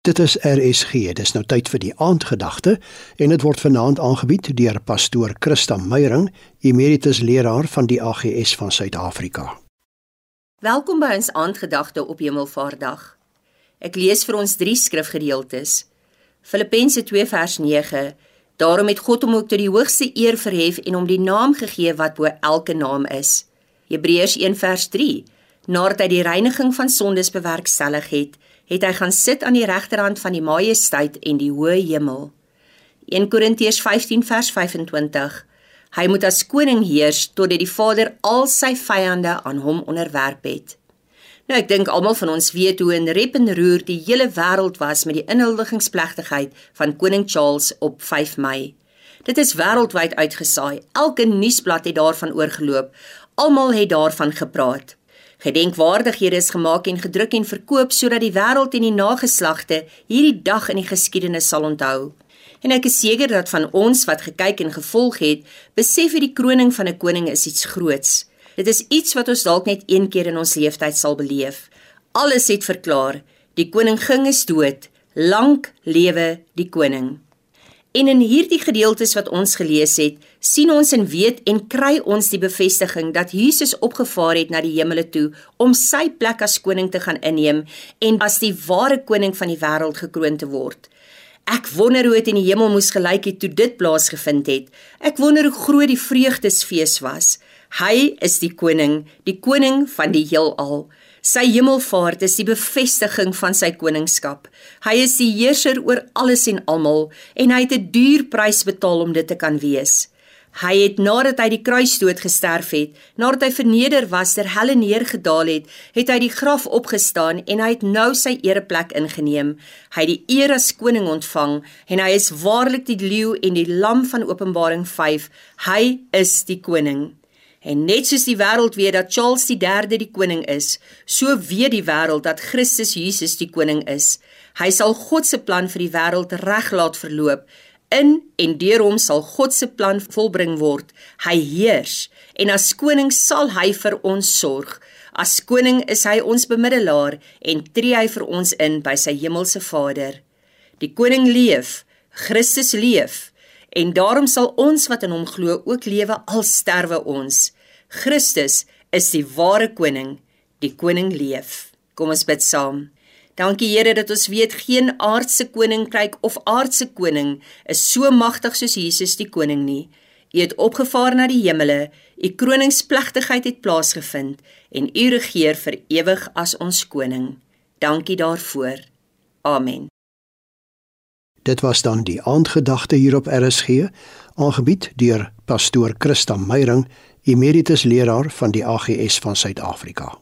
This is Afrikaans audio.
Dit is RSG. Dis nou tyd vir die aandgedagte en dit word vanaand aangebied deur pastoor Christa Meyering, emeritus leraar van die AGS van Suid-Afrika. Welkom by ons aandgedagte op Hemelvaartdag. Ek lees vir ons drie skrifgedeeltes. Filippense 2 vers 9. Daarom het God hom ook tot die hoogste eer verhef en hom die naam gegee wat bo elke naam is. Hebreërs 1 vers 3. Nadat hy die reiniging van sondes bewerkstellig het, het hy gaan sit aan die regterhand van die majesteit en die hoë hemel. 1 Korintiërs 15 vers 25. Hy moet as koning heers totdat die Vader al sy vyande aan hom onderwerp het. Nou ek dink almal van ons weet hoe in rep en roer die hele wêreld was met die inhuldigingsplegtigheid van koning Charles op 5 Mei. Dit is wêreldwyd uitgesaai. Elke nuusblad het daarvan oorgeloop. Almal het daarvan gepraat. Gedenkwaardighede is gemaak en gedruk en verkoop sodat die wêreld en die nageslagte hierdie dag in die geskiedenis sal onthou. En ek is seker dat van ons wat gekyk en gevolg het, besef dat die kroning van 'n koning is iets groots. Dit is iets wat ons dalk net een keer in ons lewensyd sal beleef. Alles het verklaar, die koning ging is dood, lank lewe die koning. En in hierdie gedeeltes wat ons gelees het, sien ons en weet en kry ons die bevestiging dat Jesus opgevaar het na die hemele toe om sy plek as koning te gaan inneem en as die ware koning van die wêreld gekroon te word. Ek wonder hoe dit in die hemel moes gelyk het toe dit plaasgevind het. Ek wonder hoe groot die vreugdesfees was. Hy is die koning, die koning van die heelal. Sy hemelvaart is die bevestiging van sy koningskap. Hy is die heerser oor alles en almal en hy het 'n duur prys betaal om dit te kan wees. Hy het nadat hy die kruisdood gesterf het, nadat hy verneder was ter helle neergedaal het, het hy die graf opgestaan en hy het nou sy ereplek ingeneem. Hy het die eer as koning ontvang en hy is waarlik die leeu en die lam van Openbaring 5. Hy is die koning. En net soos die wêreld weet dat Charles III die koning is, so weet die wêreld dat Christus Jesus die koning is. Hy sal God se plan vir die wêreld reg laat verloop. In en deur hom sal God se plan volbring word. Hy heers en as koning sal hy vir ons sorg. As koning is hy ons bemiddelaar en tree hy vir ons in by sy hemelse Vader. Die koning leef, Christus leef en daarom sal ons wat in hom glo ook lewe al sterwe ons. Christus is die ware koning, die koning leef. Kom ons bid saam. Dankie Here dat ons weet geen aardse koninkryk of aardse koning is so magtig soos Jesus die koning nie. U het opgevaar na die hemele, u kroningsplegtigheid het plaasgevind en u regeer vir ewig as ons koning. Dankie daarvoor. Amen. Dit was dan die aandgedagte hier op RSG, aangebied deur pastoor Christa Meyring, emeritus leraar van die AGS van Suid-Afrika.